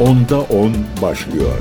Onda 10 başlıyor.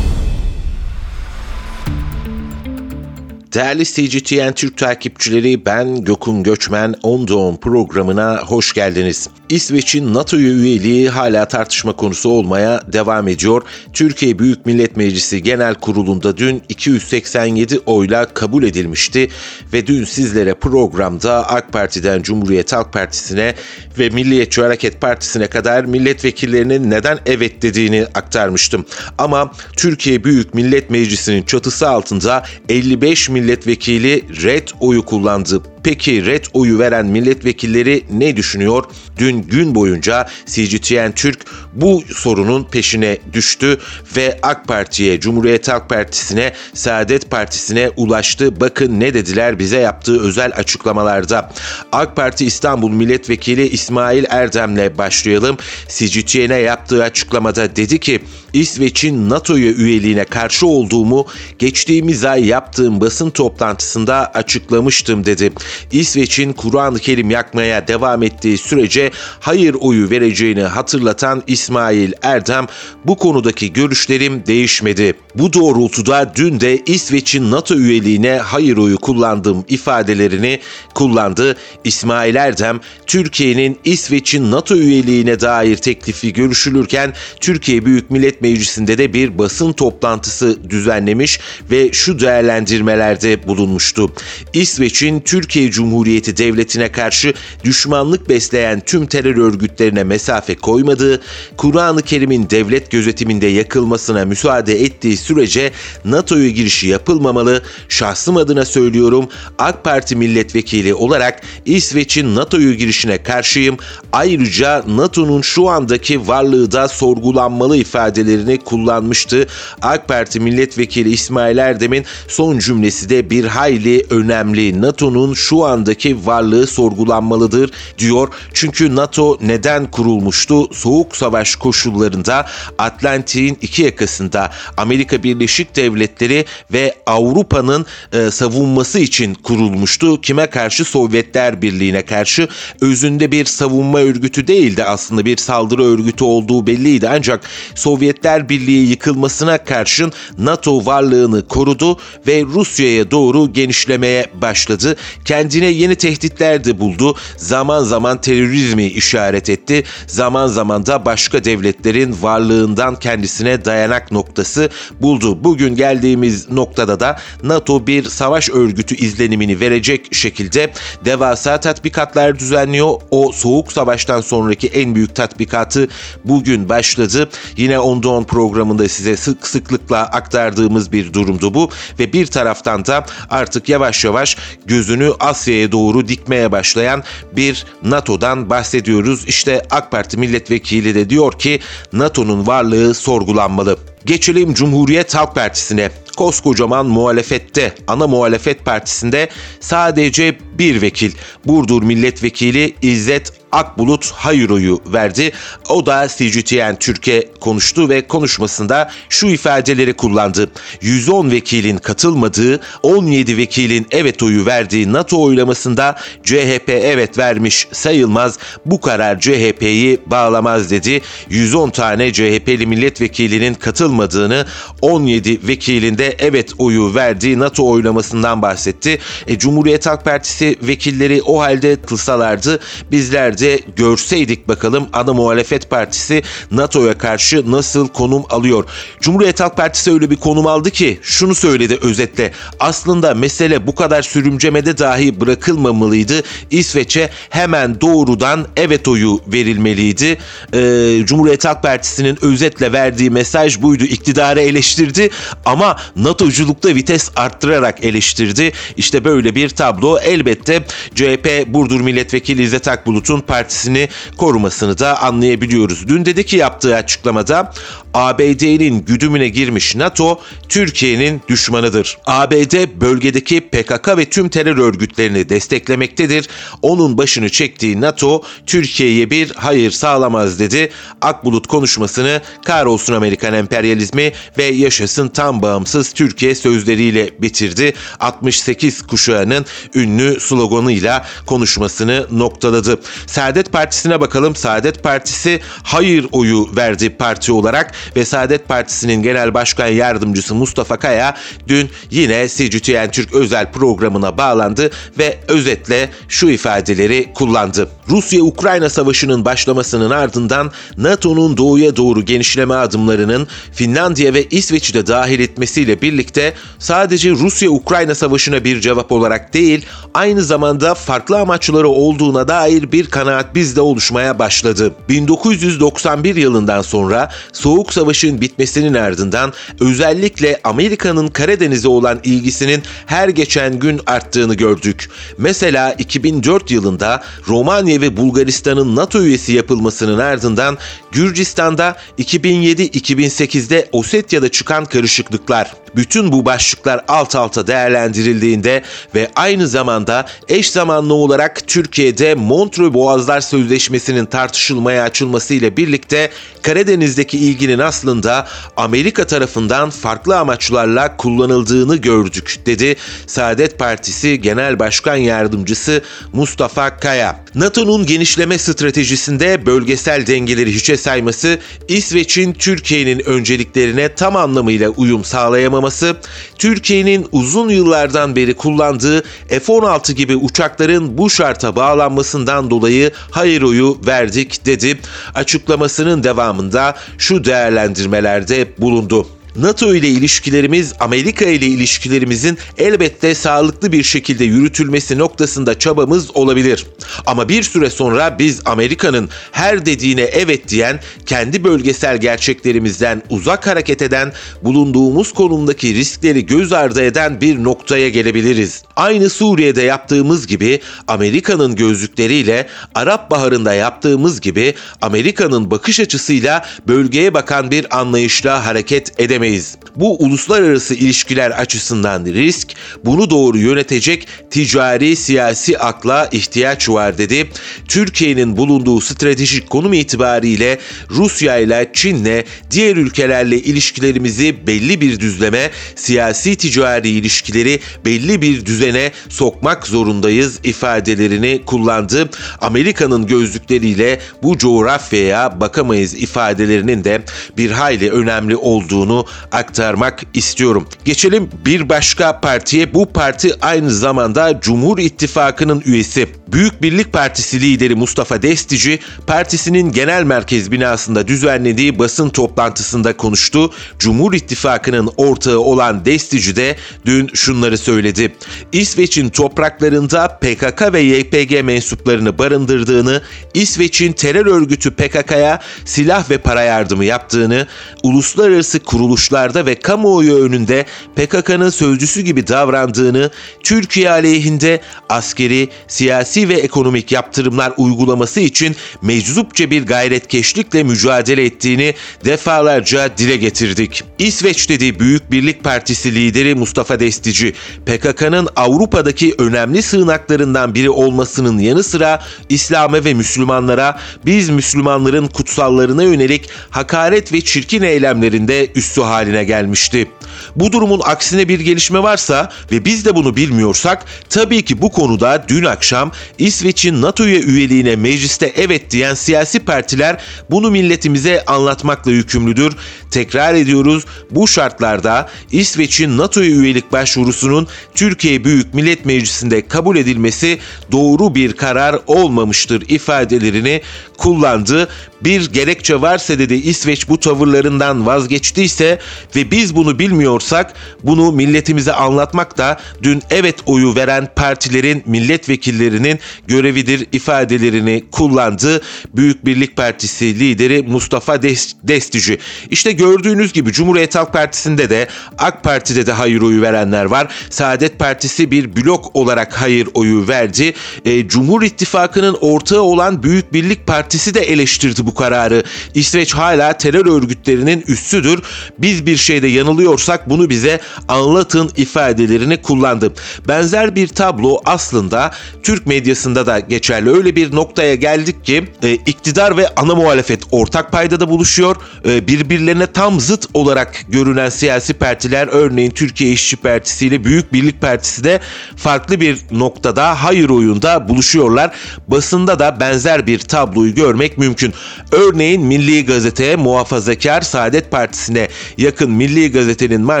Değerli CGTN Türk takipçileri ben Gökün Göçmen 10'da 10 programına hoş geldiniz. İsveç'in NATO'ya üyeliği hala tartışma konusu olmaya devam ediyor. Türkiye Büyük Millet Meclisi Genel Kurulu'nda dün 287 oyla kabul edilmişti ve dün sizlere programda AK Parti'den Cumhuriyet Halk Partisi'ne ve Milliyetçi Hareket Partisi'ne kadar milletvekillerinin neden evet dediğini aktarmıştım. Ama Türkiye Büyük Millet Meclisi'nin çatısı altında 55 milletvekili red oyu kullandı. Peki red oyu veren milletvekilleri ne düşünüyor? Dün gün boyunca CGTN Türk bu sorunun peşine düştü ve AK Parti'ye, Cumhuriyet Halk Partisi'ne, Saadet Partisi'ne ulaştı. Bakın ne dediler bize yaptığı özel açıklamalarda. AK Parti İstanbul Milletvekili İsmail Erdem'le başlayalım. CGTN'e yaptığı açıklamada dedi ki İsveç'in NATO'ya üyeliğine karşı olduğumu geçtiğimiz ay yaptığım basın toplantısında açıklamıştım dedi. İsveç'in Kur'an-ı Kerim yakmaya devam ettiği sürece hayır oyu vereceğini hatırlatan İsmail Erdem bu konudaki görüşlerim değişmedi. Bu doğrultuda dün de İsveç'in NATO üyeliğine hayır oyu kullandığım ifadelerini kullandı. İsmail Erdem, Türkiye'nin İsveç'in NATO üyeliğine dair teklifi görüşülürken Türkiye Büyük Millet Meclisi'nde de bir basın toplantısı düzenlemiş ve şu değerlendirmelerde bulunmuştu. İsveç'in Türkiye Cumhuriyeti Devleti'ne karşı düşmanlık besleyen tüm terör örgütlerine mesafe koymadığı, Kur'an-ı Kerim'in devlet gözetiminde yakılmasına müsaade ettiği sürece NATO'ya girişi yapılmamalı. Şahsım adına söylüyorum AK Parti milletvekili olarak İsveç'in NATO'ya girişine karşıyım. Ayrıca NATO'nun şu andaki varlığı da sorgulanmalı ifadelerini kullanmıştı. AK Parti milletvekili İsmail Erdem'in son cümlesi de bir hayli önemli. NATO'nun şu andaki varlığı sorgulanmalıdır diyor. Çünkü NATO neden kurulmuştu? Soğuk savaş koşullarında Atlantik'in iki yakasında Amerika Birleşik Devletleri ve Avrupa'nın e, savunması için kurulmuştu. Kime karşı? Sovyetler Birliği'ne karşı. Özünde bir savunma örgütü değildi aslında bir saldırı örgütü olduğu belliydi. Ancak Sovyetler Birliği yıkılmasına karşın NATO varlığını korudu ve Rusya'ya doğru genişlemeye başladı. Kendine yeni tehditler de buldu. Zaman zaman terörizmi işaret etti. Zaman zaman da başka devletlerin varlığından kendisine dayanak noktası buldu. Bugün geldiğimiz noktada da NATO bir savaş örgütü izlenimini verecek şekilde devasa tatbikatlar düzenliyor. O soğuk savaştan sonraki en büyük tatbikatı bugün başladı. Yine on programında size sık sıklıkla aktardığımız bir durumdu bu ve bir taraftan da artık yavaş yavaş gözünü Asya'ya doğru dikmeye başlayan bir NATO'dan bahsediyoruz. İşte AK Parti milletvekili de diyor ki NATO'nun varlığı sorgulanmalı. Geçelim Cumhuriyet Halk Partisi'ne. Koskocaman muhalefette, ana muhalefet partisinde sadece bir vekil, Burdur Milletvekili İzzet Akbulut hayır oyu verdi. O da CGTN Türkiye konuştu ve konuşmasında şu ifadeleri kullandı. 110 vekilin katılmadığı, 17 vekilin evet oyu verdiği NATO oylamasında CHP evet vermiş sayılmaz. Bu karar CHP'yi bağlamaz dedi. 110 tane CHP'li milletvekilinin katılmadığını, 17 vekilin de evet oyu verdiği NATO oylamasından bahsetti. E, Cumhuriyet Halk Partisi vekilleri o halde kılsalardı bizler de görseydik bakalım ana muhalefet partisi NATO'ya karşı nasıl konum alıyor. Cumhuriyet Halk Partisi öyle bir konum aldı ki şunu söyledi özetle. Aslında mesele bu kadar sürümcemede dahi bırakılmamalıydı. İsveç'e hemen doğrudan evet oyu verilmeliydi. Ee, Cumhuriyet Halk Partisi'nin özetle verdiği mesaj buydu. İktidarı eleştirdi ama NATO'culukta vites arttırarak eleştirdi. İşte böyle bir tablo elbette CHP Burdur Milletvekili İzzet Akbulut'un partisini korumasını da anlayabiliyoruz. Dün dedi ki yaptığı açıklamada ABD'nin güdümüne girmiş NATO Türkiye'nin düşmanıdır. ABD bölgedeki PKK ve tüm terör örgütlerini desteklemektedir. Onun başını çektiği NATO Türkiye'ye bir hayır sağlamaz dedi. Akbulut konuşmasını kahrolsun Amerikan emperyalizmi ve yaşasın tam bağımsız Türkiye sözleriyle bitirdi. 68 kuşağının ünlü sloganıyla konuşmasını noktaladı. Saadet Partisi'ne bakalım. Saadet Partisi hayır oyu verdi parti olarak ve Saadet Partisi'nin genel başkan yardımcısı Mustafa Kaya dün yine CGTN Türk özel programına bağlandı ve özetle şu ifadeleri kullandı. Rusya-Ukrayna savaşının başlamasının ardından NATO'nun doğuya doğru genişleme adımlarının Finlandiya ve İsveç'i de dahil etmesiyle birlikte sadece Rusya-Ukrayna savaşına bir cevap olarak değil, aynı zamanda farklı amaçları olduğuna dair bir kanaat bizde oluşmaya başladı. 1991 yılından sonra Soğuk Savaş'ın bitmesinin ardından özellikle Amerika'nın Karadeniz'e olan ilgisinin her geçen gün arttığını gördük. Mesela 2004 yılında Romanya ve Bulgaristan'ın NATO üyesi yapılmasının ardından Gürcistan'da 2007-2008'de Osetya'da çıkan karışıklıklar, bütün bu başlıklar alt alta değerlendirildiğinde ve aynı zamanda eş zamanlı olarak Türkiye'de Montreux Boğazlar Sözleşmesi'nin tartışılmaya açılması ile birlikte Karadeniz'deki ilginin aslında Amerika tarafından farklı amaçlarla kullanıldığını gördük dedi Saadet Partisi Genel Başkan Yardımcısı Mustafa Kaya. NATO'nun genişleme stratejisinde bölgesel dengeleri hiçe sayması, İsveç'in Türkiye'nin önceliklerine tam anlamıyla uyum sağlayamaması, Türkiye'nin uzun yıllardan beri kullandığı F-16 gibi uçakların bu şarta bağlanmasından dolayı hayır oyu verdik dedi. Açıklamasının devamında şu değerlendirmelerde bulundu. NATO ile ilişkilerimiz Amerika ile ilişkilerimizin elbette sağlıklı bir şekilde yürütülmesi noktasında çabamız olabilir. Ama bir süre sonra biz Amerika'nın her dediğine evet diyen, kendi bölgesel gerçeklerimizden uzak hareket eden, bulunduğumuz konumdaki riskleri göz ardı eden bir noktaya gelebiliriz. Aynı Suriye'de yaptığımız gibi Amerika'nın gözlükleriyle Arap Baharı'nda yaptığımız gibi Amerika'nın bakış açısıyla bölgeye bakan bir anlayışla hareket edemeyiz edemeyiz. Bu uluslararası ilişkiler açısından risk, bunu doğru yönetecek ticari siyasi akla ihtiyaç var dedi. Türkiye'nin bulunduğu stratejik konum itibariyle Rusya ile Çin'le diğer ülkelerle ilişkilerimizi belli bir düzleme, siyasi ticari ilişkileri belli bir düzene sokmak zorundayız ifadelerini kullandı. Amerika'nın gözlükleriyle bu coğrafyaya bakamayız ifadelerinin de bir hayli önemli olduğunu aktarmak istiyorum. Geçelim bir başka partiye. Bu parti aynı zamanda Cumhur İttifakı'nın üyesi. Büyük Birlik Partisi lideri Mustafa Destici, partisinin genel merkez binasında düzenlediği basın toplantısında konuştu. Cumhur İttifakı'nın ortağı olan Destici de dün şunları söyledi. İsveç'in topraklarında PKK ve YPG mensuplarını barındırdığını, İsveç'in terör örgütü PKK'ya silah ve para yardımı yaptığını, uluslararası kuruluşlarda ve kamuoyu önünde PKK'nın sözcüsü gibi davrandığını, Türkiye aleyhinde askeri, siyasi ve ekonomik yaptırımlar uygulaması için meczupça bir gayretkeşlikle mücadele ettiğini defalarca dile getirdik. İsveç dedi Büyük Birlik Partisi lideri Mustafa Destici, PKK'nın Avrupa'daki önemli sığınaklarından biri olmasının yanı sıra İslam'a ve Müslümanlara biz Müslümanların kutsallarına yönelik hakaret ve çirkin eylemlerinde üssü haline gelmişti. Bu durumun aksine bir gelişme varsa ve biz de bunu bilmiyorsak tabii ki bu konuda dün akşam İsveç'in NATO'ya üyeliğine mecliste evet diyen siyasi partiler bunu milletimize anlatmakla yükümlüdür. Tekrar ediyoruz bu şartlarda İsveç'in NATO'ya üyelik başvurusunun Türkiye Büyük Millet Meclisi'nde kabul edilmesi doğru bir karar olmamıştır ifadelerini kullandı. Bir gerekçe varsa dedi İsveç bu tavırlarından vazgeçtiyse ve biz bunu bilmiyorsak bunu milletimize anlatmak da dün evet oyu veren partilerin milletvekillerinin görevidir ifadelerini kullandı. Büyük Birlik Partisi lideri Mustafa Destici. İşte gördüğünüz gibi Cumhuriyet Halk Partisi'nde de AK Parti'de de hayır oyu verenler var. Saadet Partisi bir blok olarak hayır oyu verdi. E, Cumhur İttifakı'nın ortağı olan Büyük Birlik Partisi de eleştirdi bu kararı. İsveç hala terör örgütlerinin üssüdür. Biz bir şeyde yanılıyorsak bunu bize anlatın ifadelerini kullandı. Benzer bir tablo aslında Türk medyasında da geçerli. Öyle bir noktaya geldik ki e, iktidar ve ana muhalefet ortak paydada buluşuyor. E, birbirlerine tam zıt olarak görünen siyasi partiler örneğin Türkiye İşçi Partisi ile Büyük Birlik Partisi de farklı bir noktada hayır oyunda buluşuyorlar. Basında da benzer bir tabloyu görmek mümkün. Örneğin Milli Gazete muhafazakar Saadet Partisi'ne yakın Milli Gazete'nin manşeti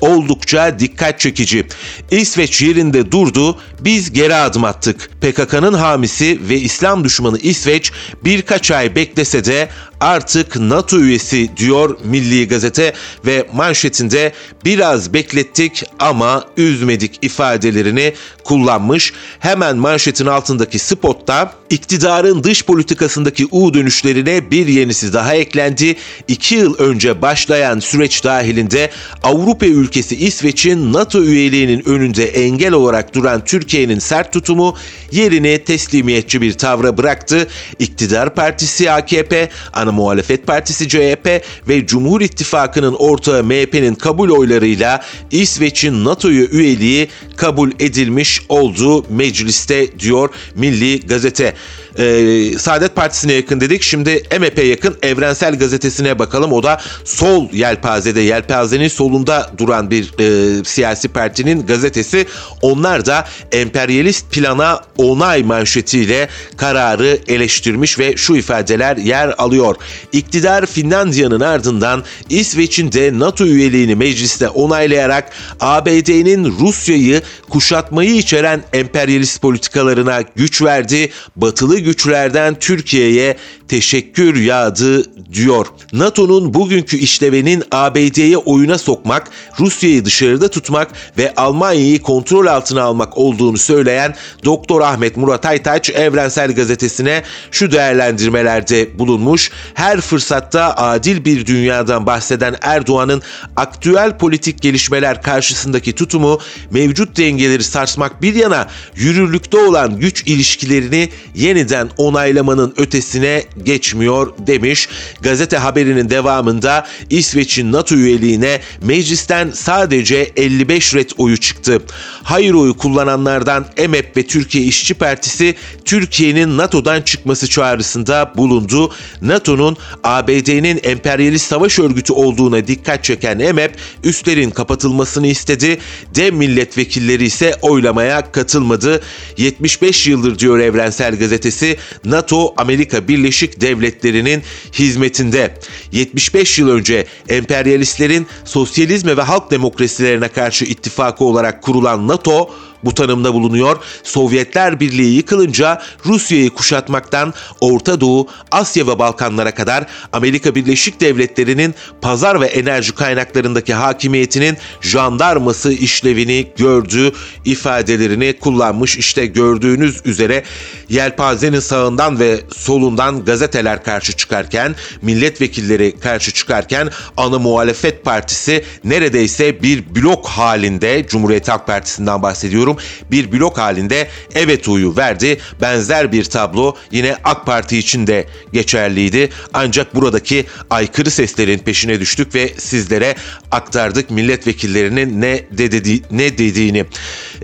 oldukça dikkat çekici. İsveç yerinde durdu, biz geri adım attık. PKK'nın hamisi ve İslam düşmanı İsveç birkaç ay beklese de artık NATO üyesi diyor Milli Gazete ve manşetinde biraz beklettik ama üzmedik ifadelerini kullanmış. Hemen manşetin altındaki spotta iktidarın dış politikasındaki U dönüşlerine bir yenisi daha eklendi. İki yıl önce başlayan süreç dahilinde Avrupa ülkesi İsveç'in NATO üyeliğinin önünde engel olarak duran Türkiye'nin sert tutumu yerini teslimiyetçi bir tavra bıraktı. İktidar Partisi AKP, ana muhalefet partisi CHP ve Cumhur İttifakı'nın ortağı MHP'nin kabul oylarıyla İsveç'in NATO'ya üyeliği kabul edilmiş olduğu mecliste diyor Milli Gazete. Ee, Saadet Partisi'ne yakın dedik. Şimdi MHP yakın Evrensel Gazetesi'ne bakalım. O da sol yelpazede, yelpazenin solunda duran bir e, siyasi partinin gazetesi. Onlar da emperyalist plana onay manşetiyle kararı eleştirmiş ve şu ifadeler yer alıyor. İktidar Finlandiya'nın ardından İsveç'in de NATO üyeliğini mecliste onaylayarak ABD'nin Rusya'yı kuşatmayı içeren emperyalist politikalarına güç verdi. Batılı güçlerden Türkiye'ye teşekkür yağdı diyor. NATO'nun bugünkü işlevenin ABD'ye oyuna sokmak, Rusya'yı dışarıda tutmak ve Almanya'yı kontrol altına almak olduğunu söyleyen Doktor Ahmet Murat Aytaç Evrensel Gazetesi'ne şu değerlendirmelerde bulunmuş. Her fırsatta adil bir dünyadan bahseden Erdoğan'ın aktüel politik gelişmeler karşısındaki tutumu mevcut dengeleri sarsmak bir yana yürürlükte olan güç ilişkilerini yeniden onaylamanın ötesine geçmiyor demiş. Gazete haberinin devamında İsveç'in NATO üyeliğine meclisten sadece 55 ret oyu çıktı. Hayır oyu kullananlardan EMEP ve Türkiye İşçi Partisi Türkiye'nin NATO'dan çıkması çağrısında bulundu. NATO'nun ABD'nin emperyalist savaş örgütü olduğuna dikkat çeken EMEP üstlerin kapatılmasını istedi. Dem milletvekilleri ise oylamaya katılmadı. 75 yıldır diyor Evrensel Gazetesi NATO Amerika Birleşik Devletleri'nin hizmetinde. 75 yıl önce emperyalistlerin sosyalizme ve halk demokrasilerine karşı ittifakı olarak kurulan NATO bu tanımda bulunuyor. Sovyetler Birliği yıkılınca Rusya'yı kuşatmaktan Orta Doğu, Asya ve Balkanlara kadar Amerika Birleşik Devletleri'nin pazar ve enerji kaynaklarındaki hakimiyetinin jandarması işlevini gördüğü ifadelerini kullanmış. İşte gördüğünüz üzere yelpazenin sağından ve solundan gazeteler karşı çıkarken, milletvekilleri karşı çıkarken ana muhalefet partisi neredeyse bir blok halinde Cumhuriyet Halk Partisi'nden bahsediyorum bir blok halinde evet oyu verdi. Benzer bir tablo yine AK Parti için de geçerliydi. Ancak buradaki aykırı seslerin peşine düştük ve sizlere aktardık milletvekillerinin ne dedi ne dediğini.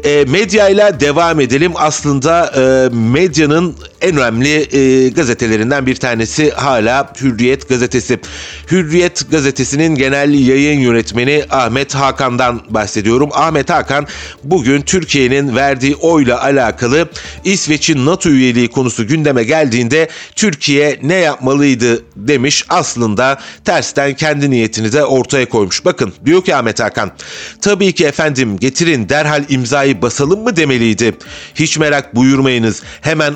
E, medyayla devam edelim. Aslında e, medyanın en önemli e, gazetelerinden bir tanesi hala Hürriyet gazetesi. Hürriyet gazetesinin genel yayın yönetmeni Ahmet Hakan'dan bahsediyorum. Ahmet Hakan bugün Türkiye'nin verdiği oyla alakalı İsveç'in NATO üyeliği konusu gündeme geldiğinde Türkiye ne yapmalıydı demiş. Aslında tersten kendi niyetini de ortaya koymuş. Bakın diyor ki Ahmet Hakan, tabii ki efendim getirin derhal imzayı basalım mı demeliydi. Hiç merak buyurmayınız hemen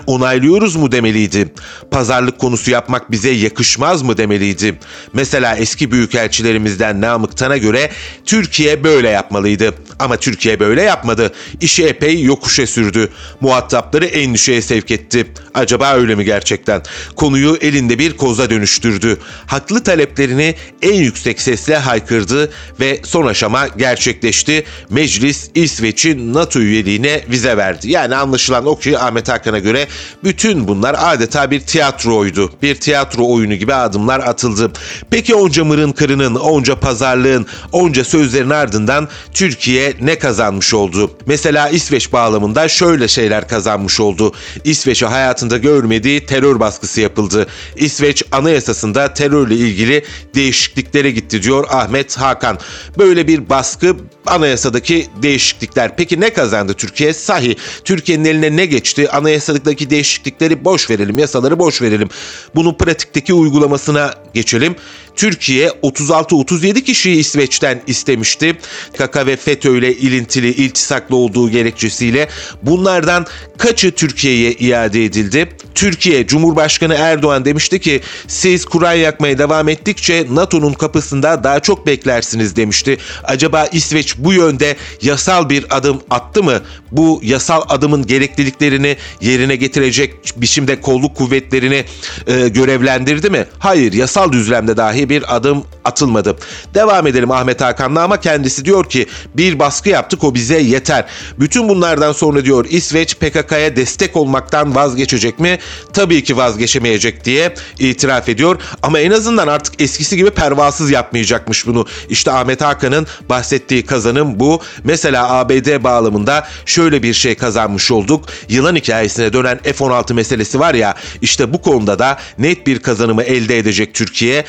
onaylıyoruz mu demeliydi. Pazarlık konusu yapmak bize yakışmaz mı demeliydi. Mesela eski büyükelçilerimizden Namık Tan'a göre Türkiye böyle yapmalıydı. Ama Türkiye böyle yapmadı. İşi epey yokuşa sürdü. Muhatapları endişeye sevk etti. Acaba öyle mi gerçekten? Konuyu elinde bir koza dönüştürdü. Haklı taleplerini en yüksek sesle haykırdı ve son aşama gerçekleşti. Meclis İsveç'in NATO üyeliğine vize verdi. Yani anlaşılan o ki Ahmet Hakan'a göre bütün bunlar adeta bir tiyatroydu. Bir tiyatro oyunu gibi adımlar atıldı. Peki onca mırın kırının, onca pazarlığın, onca sözlerin ardından Türkiye ne kazanmış oldu? Mesela İsveç bağlamında şöyle şeyler kazanmış oldu. İsveç'e hayatında görmediği terör baskısı yapıldı. İsveç anayasasında terörle ilgili değişikliklere gitti diyor Ahmet Hakan. Böyle bir baskı anayasadaki değişiklikler. Peki ne kazandı Türkiye? Sahi Türkiye'nin eline ne geçti? Anayasadaki değişiklikleri boş verelim, yasaları boş verelim. Bunun pratikteki uygulamasına geçelim. Türkiye 36-37 kişiyi İsveç'ten istemişti. KK ve FETÖ ile ilintili, iltisaklı olduğu gerekçesiyle bunlardan kaçı Türkiye'ye iade edildi? Türkiye Cumhurbaşkanı Erdoğan demişti ki siz Kur'an yakmaya devam ettikçe NATO'nun kapısında daha çok beklersiniz demişti. Acaba İsveç bu yönde yasal bir adım attı mı? Bu yasal adımın gerekliliklerini yerine getirecek biçimde kolluk kuvvetlerini e, görevlendirdi mi? Hayır, yasal düzlemde dahi bir adım atılmadı. Devam edelim Ahmet Hakan'la ama kendisi diyor ki bir baskı yaptık o bize yeter. Bütün bunlardan sonra diyor İsveç PKK'ya destek olmaktan vazgeçecek mi? Tabii ki vazgeçemeyecek diye itiraf ediyor. Ama en azından artık eskisi gibi pervasız yapmayacakmış bunu. İşte Ahmet Hakan'ın bahsettiği kazanım bu. Mesela ABD bağlamında şöyle bir şey kazanmış olduk. Yılan hikayesine dönen F-16 meselesi var ya işte bu konuda da net bir kazanımı elde edecek Türkiye.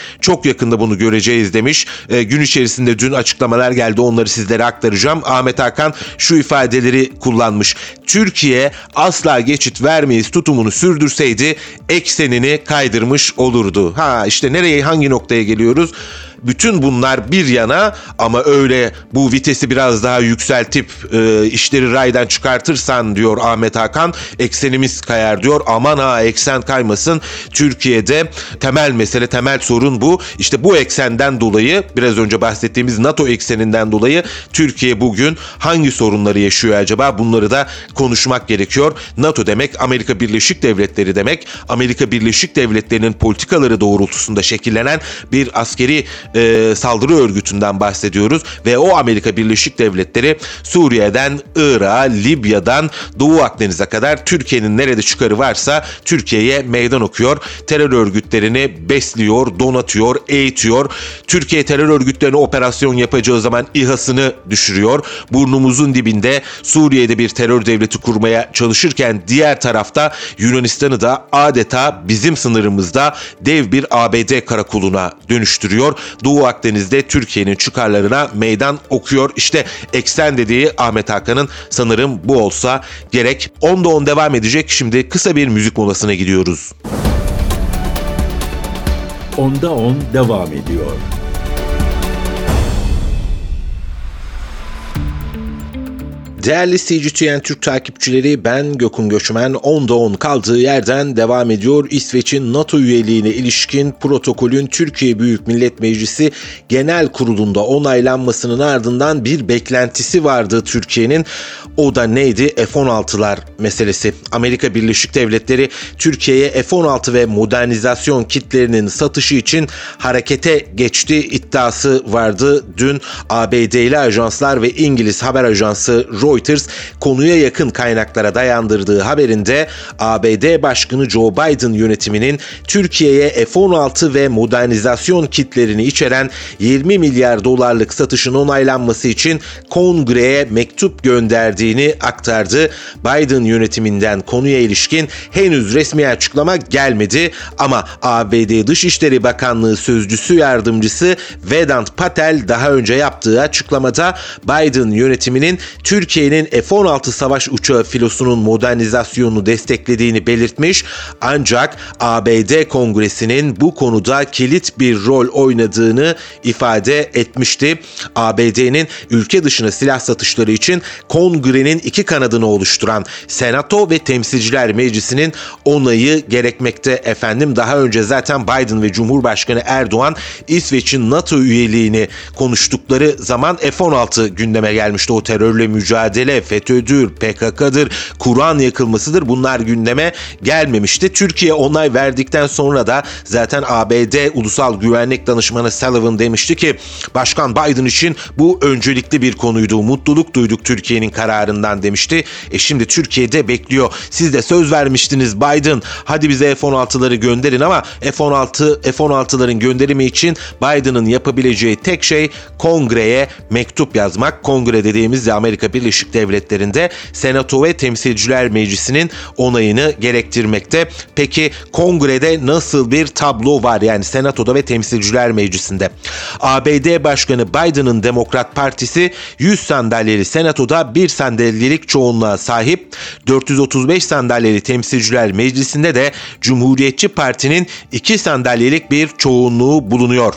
Yakında bunu göreceğiz demiş. E, gün içerisinde dün açıklamalar geldi onları sizlere aktaracağım. Ahmet Hakan şu ifadeleri kullanmış. Türkiye asla geçit vermeyiz tutumunu sürdürseydi eksenini kaydırmış olurdu. Ha işte nereye hangi noktaya geliyoruz? Bütün bunlar bir yana ama öyle bu vitesi biraz daha yükseltip e, işleri raydan çıkartırsan diyor Ahmet Hakan eksenimiz kayar diyor. Aman ha eksen kaymasın. Türkiye'de temel mesele temel sorun bu. İşte bu eksenden dolayı biraz önce bahsettiğimiz NATO ekseninden dolayı Türkiye bugün hangi sorunları yaşıyor acaba? Bunları da konuşmak gerekiyor. NATO demek Amerika Birleşik Devletleri demek. Amerika Birleşik Devletleri'nin politikaları doğrultusunda şekillenen bir askeri e, saldırı örgütünden bahsediyoruz ve o Amerika Birleşik Devletleri Suriye'den Irak'a, Libya'dan Doğu Akdeniz'e kadar Türkiye'nin nerede çıkarı varsa Türkiye'ye meydan okuyor. Terör örgütlerini besliyor, donatıyor, eğitiyor. Türkiye terör örgütlerine operasyon yapacağı zaman İHA'sını düşürüyor. Burnumuzun dibinde Suriye'de bir terör devleti kurmaya çalışırken diğer tarafta Yunanistan'ı da adeta bizim sınırımızda dev bir ABD karakoluna dönüştürüyor. Doğu Akdeniz'de Türkiye'nin çıkarlarına meydan okuyor. İşte eksen dediği Ahmet Hakan'ın sanırım bu olsa gerek. Onda on devam edecek. Şimdi kısa bir müzik molasına gidiyoruz. Onda on devam ediyor. Değerli CGTN Türk takipçileri ben Gökün Göçmen 10'da 10 kaldığı yerden devam ediyor. İsveç'in NATO üyeliğine ilişkin protokolün Türkiye Büyük Millet Meclisi Genel Kurulu'nda onaylanmasının ardından bir beklentisi vardı Türkiye'nin. O da neydi? F-16'lar meselesi. Amerika Birleşik Devletleri Türkiye'ye F-16 ve modernizasyon kitlerinin satışı için harekete geçti iddiası vardı. Dün ABD'li ajanslar ve İngiliz haber ajansı Reuters konuya yakın kaynaklara dayandırdığı haberinde ABD Başkanı Joe Biden yönetiminin Türkiye'ye F-16 ve modernizasyon kitlerini içeren 20 milyar dolarlık satışın onaylanması için kongreye mektup gönderdiğini aktardı. Biden yönetiminden konuya ilişkin henüz resmi açıklama gelmedi ama ABD Dışişleri Bakanlığı Sözcüsü Yardımcısı Vedant Patel daha önce yaptığı açıklamada Biden yönetiminin Türkiye Türkiye'nin F-16 savaş uçağı filosunun modernizasyonunu desteklediğini belirtmiş ancak ABD Kongresi'nin bu konuda kilit bir rol oynadığını ifade etmişti. ABD'nin ülke dışına silah satışları için kongrenin iki kanadını oluşturan Senato ve Temsilciler Meclisi'nin onayı gerekmekte efendim. Daha önce zaten Biden ve Cumhurbaşkanı Erdoğan İsveç'in NATO üyeliğini konuştukları zaman F-16 gündeme gelmişti. O terörle mücadele, FETÖ'dür, PKK'dır, Kur'an yakılmasıdır bunlar gündeme gelmemişti. Türkiye onay verdikten sonra da zaten ABD Ulusal Güvenlik Danışmanı Sullivan demişti ki Başkan Biden için bu öncelikli bir konuydu. Mutluluk duyduk Türkiye'nin kararından demişti. E şimdi Türkiye'de bekliyor. Siz de söz vermiştiniz Biden. Hadi bize F-16'ları gönderin ama F-16 F-16'ların gönderimi için Biden'ın yapabileceği tek şey kongreye mektup yazmak. Kongre dediğimiz Amerika Birleşik Devletleri'nde Senato ve Temsilciler Meclisi'nin onayını gerektirmekte. Peki kongrede nasıl bir tablo var yani Senato'da ve Temsilciler Meclisi'nde? ABD Başkanı Biden'ın Demokrat Partisi 100 sandalyeli Senato'da bir sandalyelik çoğunluğa sahip. 435 sandalyeli Temsilciler Meclisi'nde de Cumhuriyetçi Parti'nin 2 sandalyelik bir çoğunluğu bulunuyor.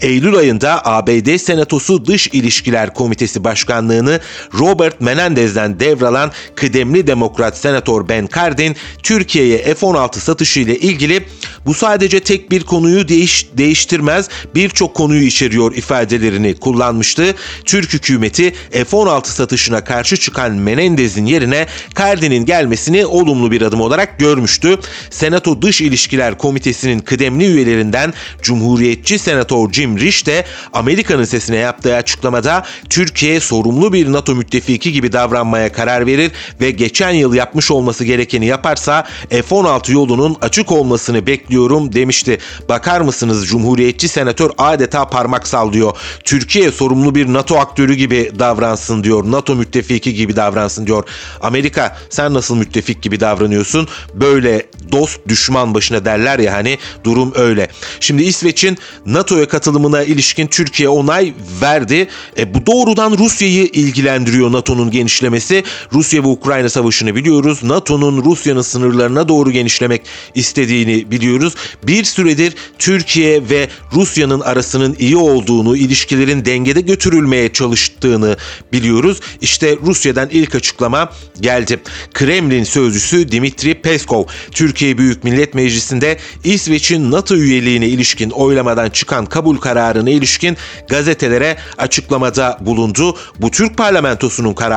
Eylül ayında ABD Senatosu Dış İlişkiler Komitesi Başkanlığını Robert Menendez'den devralan kıdemli demokrat senatör Ben Cardin, Türkiye'ye F-16 satışı ile ilgili bu sadece tek bir konuyu değiş, değiştirmez birçok konuyu içeriyor ifadelerini kullanmıştı. Türk hükümeti F-16 satışına karşı çıkan Menendez'in yerine Cardin'in gelmesini olumlu bir adım olarak görmüştü. Senato Dış İlişkiler Komitesi'nin kıdemli üyelerinden Cumhuriyetçi Senatör Jim Risch de Amerika'nın sesine yaptığı açıklamada Türkiye sorumlu bir NATO müttefiki gibi davranmaya karar verir ve geçen yıl yapmış olması gerekeni yaparsa F-16 yolunun açık olmasını bekliyorum demişti. Bakar mısınız Cumhuriyetçi Senatör adeta parmak sallıyor. Türkiye sorumlu bir NATO aktörü gibi davransın diyor. NATO müttefiki gibi davransın diyor. Amerika sen nasıl müttefik gibi davranıyorsun? Böyle dost düşman başına derler ya hani durum öyle. Şimdi İsveç'in NATO'ya katılımına ilişkin Türkiye onay verdi. E, bu doğrudan Rusya'yı ilgilendiriyor NATO'nun genişlemesi. Rusya ve Ukrayna savaşını biliyoruz. NATO'nun Rusya'nın sınırlarına doğru genişlemek istediğini biliyoruz. Bir süredir Türkiye ve Rusya'nın arasının iyi olduğunu, ilişkilerin dengede götürülmeye çalıştığını biliyoruz. İşte Rusya'dan ilk açıklama geldi. Kremlin sözcüsü Dimitri Peskov, Türkiye Büyük Millet Meclisi'nde İsveç'in NATO üyeliğine ilişkin oylamadan çıkan kabul kararına ilişkin gazetelere açıklamada bulundu. Bu Türk parlamentosunun kararı.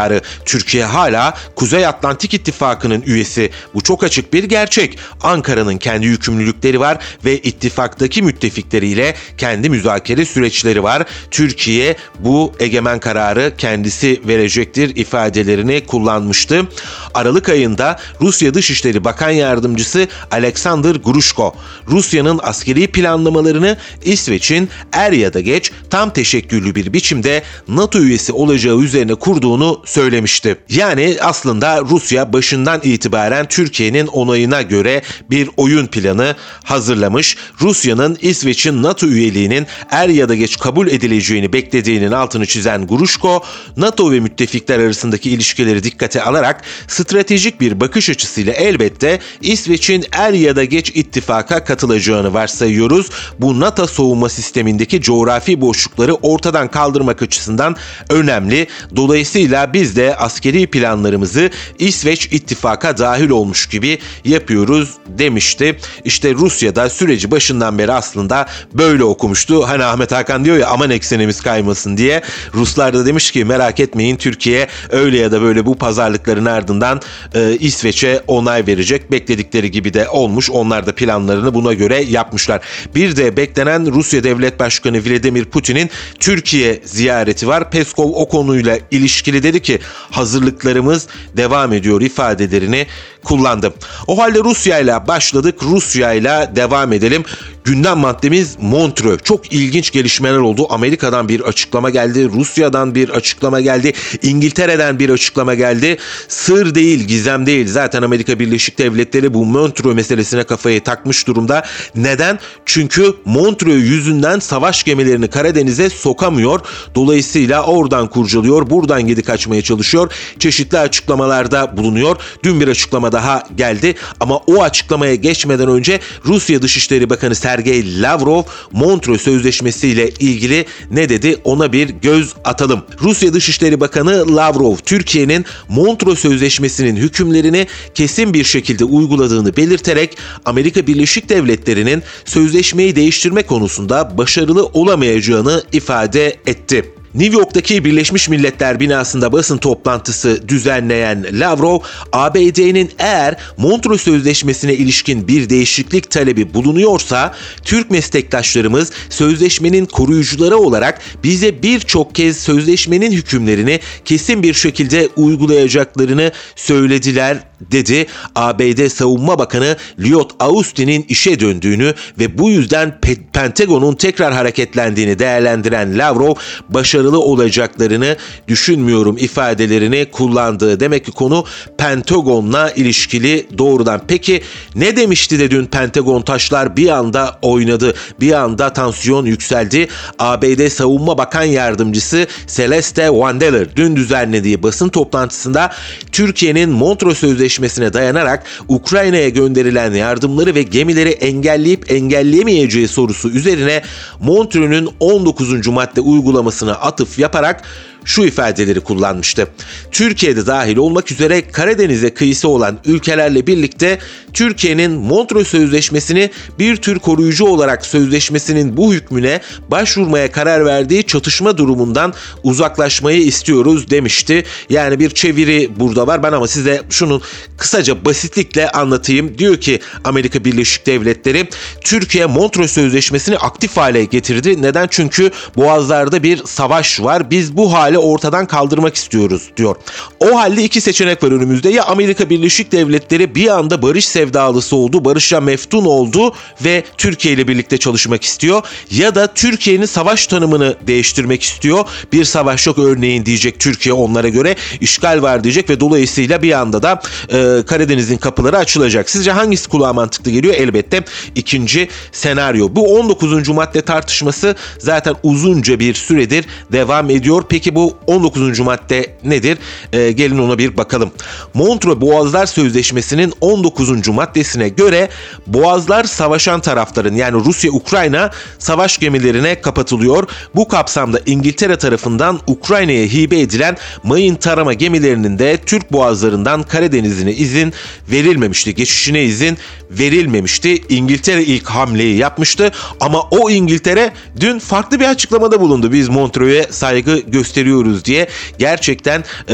Türkiye hala Kuzey Atlantik İttifakı'nın üyesi. Bu çok açık bir gerçek. Ankara'nın kendi yükümlülükleri var ve ittifaktaki müttefikleriyle kendi müzakere süreçleri var. Türkiye bu egemen kararı kendisi verecektir ifadelerini kullanmıştı. Aralık ayında Rusya Dışişleri Bakan Yardımcısı Alexander Grushko, Rusya'nın askeri planlamalarını İsveç'in er ya da geç tam teşekküllü bir biçimde NATO üyesi olacağı üzerine kurduğunu söylemişti. Yani aslında Rusya başından itibaren Türkiye'nin onayına göre bir oyun planı hazırlamış. Rusya'nın İsveç'in NATO üyeliğinin er ya da geç kabul edileceğini beklediğinin altını çizen Grushko, NATO ve müttefikler arasındaki ilişkileri dikkate alarak stratejik bir bakış açısıyla elbette İsveç'in er ya da geç ittifaka katılacağını varsayıyoruz. Bu NATO soğuma sistemindeki coğrafi boşlukları ortadan kaldırmak açısından önemli. Dolayısıyla biz de askeri planlarımızı İsveç ittifaka dahil olmuş gibi yapıyoruz demişti. İşte Rusya'da süreci başından beri aslında böyle okumuştu. Hani Ahmet Hakan diyor ya aman eksenimiz kaymasın diye. Ruslar da demiş ki merak etmeyin Türkiye öyle ya da böyle bu pazarlıkların ardından e, İsveç'e onay verecek. Bekledikleri gibi de olmuş. Onlar da planlarını buna göre yapmışlar. Bir de beklenen Rusya Devlet Başkanı Vladimir Putin'in Türkiye ziyareti var. Peskov o konuyla ilişkili dedi ki hazırlıklarımız devam ediyor ifadelerini kullandı. O halde Rusya ile başladık. Rusya ile devam edelim. Gündem maddemiz Montreux. Çok ilginç gelişmeler oldu. Amerika'dan bir açıklama geldi. Rusya'dan bir açıklama geldi. İngiltere'den bir açıklama geldi. Sır değil, gizem değil. Zaten Amerika Birleşik Devletleri bu Montreux meselesine kafayı takmış durumda. Neden? Çünkü Montreux yüzünden savaş gemilerini Karadeniz'e sokamıyor. Dolayısıyla oradan kurcalıyor, buradan gidi kaçmaya çalışıyor. Çeşitli açıklamalarda bulunuyor. Dün bir açıklama daha geldi ama o açıklamaya geçmeden önce Rusya Dışişleri Bakanı Sergey Lavrov Montreux Sözleşmesi ile ilgili ne dedi ona bir göz atalım. Rusya Dışişleri Bakanı Lavrov Türkiye'nin Montreux Sözleşmesi'nin hükümlerini kesin bir şekilde uyguladığını belirterek Amerika Birleşik Devletleri'nin sözleşmeyi değiştirme konusunda başarılı olamayacağını ifade etti. New York'taki Birleşmiş Milletler binasında basın toplantısı düzenleyen Lavrov, ABD'nin eğer Montreux Sözleşmesi'ne ilişkin bir değişiklik talebi bulunuyorsa, Türk meslektaşlarımız sözleşmenin koruyucuları olarak bize birçok kez sözleşmenin hükümlerini kesin bir şekilde uygulayacaklarını söylediler dedi. ABD Savunma Bakanı Lloyd Austin'in işe döndüğünü ve bu yüzden Pentagon'un tekrar hareketlendiğini değerlendiren Lavrov başarılı olacaklarını düşünmüyorum ifadelerini kullandığı. Demek ki konu Pentagon'la ilişkili doğrudan. Peki ne demişti de dün Pentagon taşlar bir anda oynadı. Bir anda tansiyon yükseldi. ABD Savunma Bakan Yardımcısı Celeste Wandeler dün düzenlediği basın toplantısında Türkiye'nin Montreux Sözleşmesi'ne dayanarak Ukrayna'ya gönderilen yardımları ve gemileri engelleyip engelleyemeyeceği sorusu üzerine Montreux'ün 19. madde uygulamasına atıf yaparak şu ifadeleri kullanmıştı. Türkiye'de dahil olmak üzere Karadeniz'e kıyısı olan ülkelerle birlikte Türkiye'nin Montreux Sözleşmesi'ni bir tür koruyucu olarak sözleşmesinin bu hükmüne başvurmaya karar verdiği çatışma durumundan uzaklaşmayı istiyoruz demişti. Yani bir çeviri burada var. Ben ama size şunu kısaca basitlikle anlatayım. Diyor ki Amerika Birleşik Devletleri Türkiye Montreux Sözleşmesi'ni aktif hale getirdi. Neden? Çünkü Boğazlar'da bir savaş var. Biz bu hale ortadan kaldırmak istiyoruz diyor. O halde iki seçenek var önümüzde. Ya Amerika Birleşik Devletleri bir anda barış sevdalısı oldu, barışa meftun oldu ve Türkiye ile birlikte çalışmak istiyor. Ya da Türkiye'nin savaş tanımını değiştirmek istiyor. Bir savaş yok örneğin diyecek Türkiye onlara göre işgal var diyecek ve dolayısıyla bir anda da e, Karadeniz'in kapıları açılacak. Sizce hangisi kulağa mantıklı geliyor? Elbette ikinci senaryo. Bu 19. madde tartışması zaten uzunca bir süredir devam ediyor. Peki bu 19. madde nedir? E, gelin ona bir bakalım. Montreux Boğazlar Sözleşmesi'nin 19. maddesine göre Boğazlar savaşan tarafların yani Rusya-Ukrayna savaş gemilerine kapatılıyor. Bu kapsamda İngiltere tarafından Ukrayna'ya hibe edilen mayın tarama gemilerinin de Türk boğazlarından Karadeniz'ine izin verilmemişti. Geçişine izin verilmemişti. İngiltere ilk hamleyi yapmıştı ama o İngiltere dün farklı bir açıklamada bulundu. Biz Montreux'e saygı gösteriyoruz diye gerçekten e,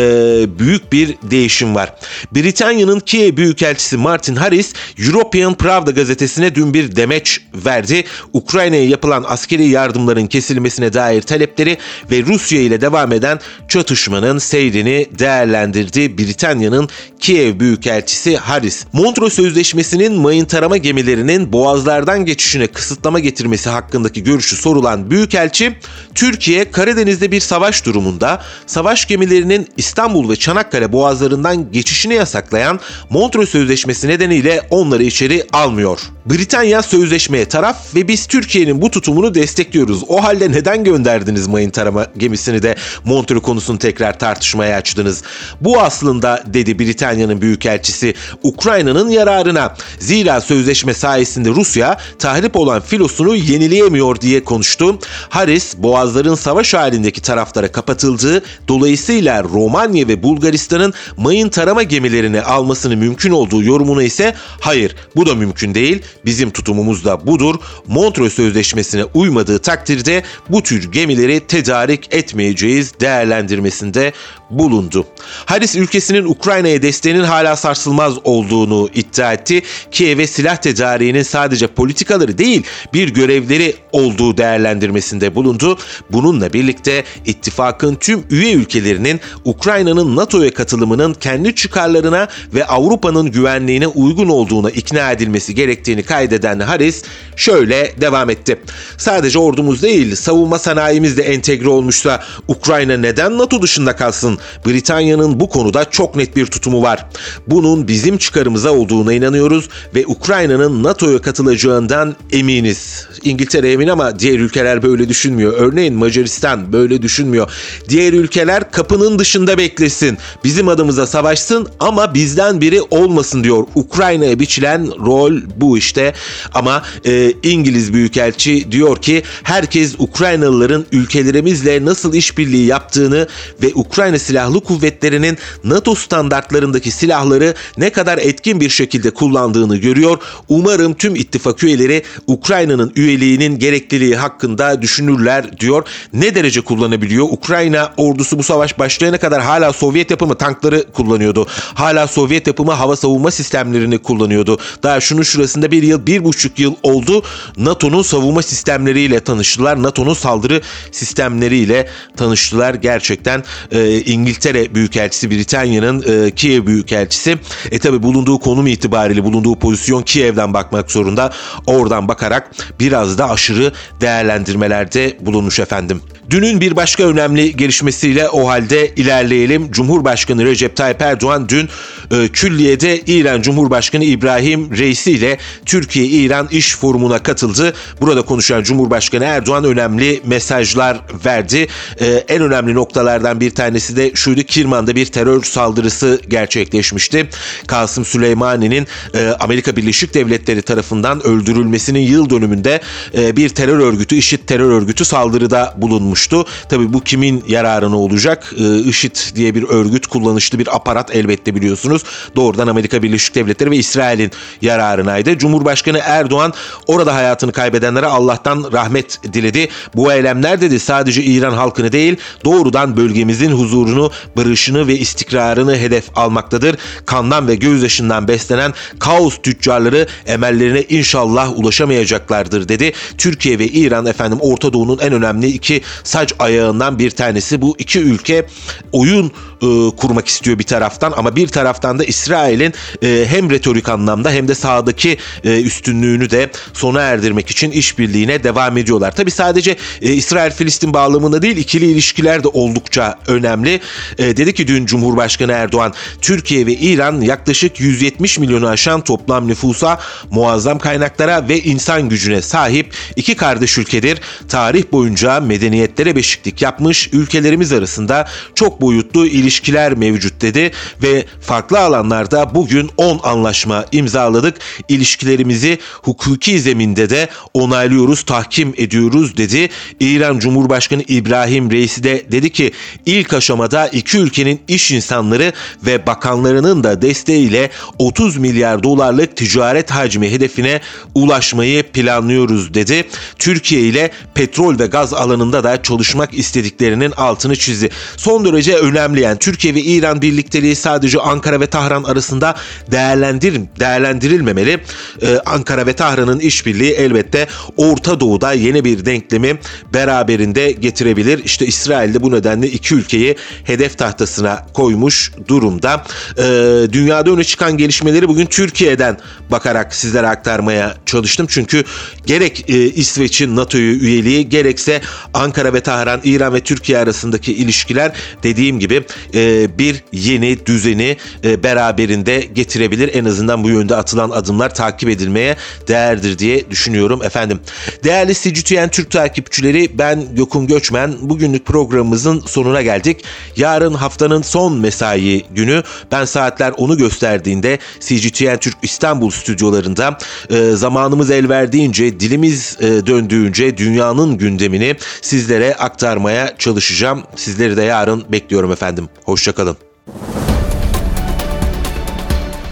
büyük bir değişim var. Britanya'nın Kiev Büyükelçisi Martin Harris European Pravda gazetesine dün bir demeç verdi. Ukrayna'ya yapılan askeri yardımların kesilmesine dair talepleri ve Rusya ile devam eden çatışmanın seyrini değerlendirdi. Britanya'nın Kiev Büyükelçisi Harris. Montreux Sözleşmesi'nin mayın tarama gemilerinin boğazlardan geçişine kısıtlama getirmesi hakkındaki görüşü sorulan Büyükelçi, Türkiye Karadeniz'de bir savaş durumunda savaş gemilerinin İstanbul ve Çanakkale boğazlarından geçişini yasaklayan Montreux Sözleşmesi nedeniyle onları içeri almıyor. Britanya sözleşmeye taraf ve biz Türkiye'nin bu tutumunu destekliyoruz. O halde neden gönderdiniz mayın tarama gemisini de Montreux konusunu tekrar tartışmaya açtınız? Bu aslında dedi Britanya'nın büyükelçisi Ukrayna'nın yararına. Zira sözleşme sayesinde Rusya tahrip olan filosunu yenileyemiyor diye konuştu. Harris boğazların savaş halindeki taraflara kapatıldığı dolayısıyla Romanya ve Bulgaristan'ın mayın tarama gemilerini almasını mümkün olduğu yorumuna ise hayır bu da mümkün değil. Bizim tutumumuz da budur. Montreux Sözleşmesi'ne uymadığı takdirde bu tür gemileri tedarik etmeyeceğiz değerlendirmesinde bulundu. Haris ülkesinin Ukrayna'ya desteğinin hala sarsılmaz olduğunu iddia etti. Kiev'e silah tedariğinin sadece politikaları değil bir görevleri olduğu değerlendirmesinde bulundu. Bununla birlikte ittifakın tüm üye ülkelerinin Ukrayna'nın NATO'ya katılımının kendi çıkarlarına ve Avrupa'nın güvenliğine uygun olduğuna ikna edilmesi gerektiğini kaydeden Harris şöyle devam etti. Sadece ordumuz değil savunma sanayimiz de entegre olmuşsa Ukrayna neden NATO dışında kalsın? Britanya'nın bu konuda çok net bir tutumu var. Bunun bizim çıkarımıza olduğuna inanıyoruz ve Ukrayna'nın NATO'ya katılacağından eminiz. İngiltere emin ama diğer ülkeler böyle düşünmüyor. Örneğin Macaristan böyle düşünmüyor. Diğer ülkeler kapının dışında beklesin. Bizim adımıza savaşsın ama bizden biri olmasın diyor. Ukrayna'ya biçilen rol bu işte. Ama e, İngiliz Büyükelçi diyor ki herkes Ukraynalıların ülkelerimizle nasıl işbirliği yaptığını ve Ukrayna Silahlı Kuvvetleri'nin NATO standartlarındaki silahları ne kadar etkin bir şekilde kullandığını görüyor. Umarım tüm ittifak üyeleri Ukrayna'nın üyeliğinin gerekliliği hakkında düşünürler diyor. Ne derece kullanabiliyor? Ukrayna ordusu bu savaş başlayana kadar hala Sovyet yapımı tankları kullanıyordu. Hala Sovyet yapımı hava savunma sistemlerini kullanıyordu. Daha şunun şurasında bir yıl, bir buçuk yıl oldu. NATO'nun savunma sistemleriyle tanıştılar. NATO'nun saldırı sistemleriyle tanıştılar. Gerçekten e, İngiltere Büyükelçisi, Britanya'nın e, Kiev Büyükelçisi. E tabi bulunduğu konum itibariyle bulunduğu pozisyon Kiev'den bakmak zorunda. Oradan bakarak biraz da aşırı değerlendirmelerde bulunmuş efendim. Dünün bir başka önemli gelişmesiyle o halde ilerleyelim. Cumhurbaşkanı Recep Tayyip Erdoğan dün e, Külliye'de İran Cumhurbaşkanı İbrahim Reisi ile Türkiye-İran İş Forumu'na katıldı. Burada konuşan Cumhurbaşkanı Erdoğan önemli mesajlar verdi. E, en önemli noktalardan bir tanesi de şuydu. Kirman'da bir terör saldırısı gerçekleşmişti. Kasım Süleymani'nin e, Amerika Birleşik Devletleri tarafından öldürülmesinin yıl dönümünde e, bir terör örgütü, IŞİD terör örgütü saldırıda bulunmuştu. Tabi bu kimin yararına olacak? E, IŞİD diye bir örgüt kullanışlı bir aparat elbette biliyorsunuz. Doğrudan Amerika Birleşik Devletleri ve İsrail'in yararınaydı. Cumhurbaşkanı Erdoğan orada hayatını kaybedenlere Allah'tan rahmet diledi. Bu eylemler dedi sadece İran halkını değil doğrudan bölgemizin huzurunu, barışını ve istikrarını hedef almaktadır. Kandan ve gözyaşından beslenen kaos tüccarları emellerine inşallah ulaşamayacaklardır dedi. Türkiye ve İran efendim Orta Doğu'nun en önemli iki saç ayağından bir tanesi. Bu iki ülke oyun e, kurmak istiyor bir taraftan ama bir taraftan da İsrail'in e, hem retorik anlamda hem de sahadaki e, üstünlüğünü de sona erdirmek için işbirliğine devam ediyorlar. Tabi sadece e, İsrail-Filistin bağlamında değil ikili ilişkiler de oldukça önemli. E, dedi ki dün Cumhurbaşkanı Erdoğan Türkiye ve İran yaklaşık 170 milyonu aşan toplam nüfusa, muazzam kaynaklara ve insan gücüne sahip iki kardeş ülkedir. Tarih boyunca medeniyetlere beşiklik yapmış ülkelerimiz arasında çok boyutlu ilişkiler mevcut dedi ve farklı alanlarda bugün 10 anlaşma imzaladık. İlişkilerimizi hukuki zeminde de onaylıyoruz, tahkim ediyoruz dedi. İran Cumhurbaşkanı İbrahim Reisi de dedi ki ilk aşamada iki ülkenin iş insanları ve bakanlarının da desteğiyle 30 milyar dolarlık ticaret hacmi hedefine ulaşmayı planlıyoruz dedi. Türkiye ile petrol ve gaz alanında da çalışmak istediklerinin altını çizdi. Son derece önemli yani Türkiye ve İran birlikteliği sadece Ankara ve Tahran arasında değerlendir değerlendirilmemeli. Ee, Ankara ve Tahran'ın işbirliği elbette Orta Doğu'da yeni bir denklemi beraberinde getirebilir. İşte İsrail de bu nedenle iki ülkeyi hedef tahtasına koymuş durumda. Ee, dünyada öne çıkan gelişmeleri bugün Türkiye'den bakarak sizlere aktarmaya çalıştım. Çünkü gerek e, İsveç'in NATO'yu üyeliği gerekse Ankara ve Tahran, İran ve Türkiye arasındaki ilişkiler dediğim gibi e, bir yeni düzeni e, beraberinde getirebilir. En azından bu yönde atılan adımlar takip edilmeye değerdir diye düşünüyorum efendim. Değerli CGTN Türk takipçileri ben Gökün Göçmen. Bugünlük programımızın sonuna geldik. Yarın haftanın son mesai günü ben saatler onu gösterdiğinde CGTN Türk İstanbul stüdyolarında e, zamanımız el verdiğince dilimiz döndüğünce dünyanın gündemini sizlere aktarmaya çalışacağım. Sizleri de yarın bekliyorum efendim. Hoşçakalın.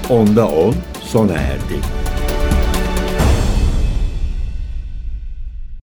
Onda 10 sona erdi.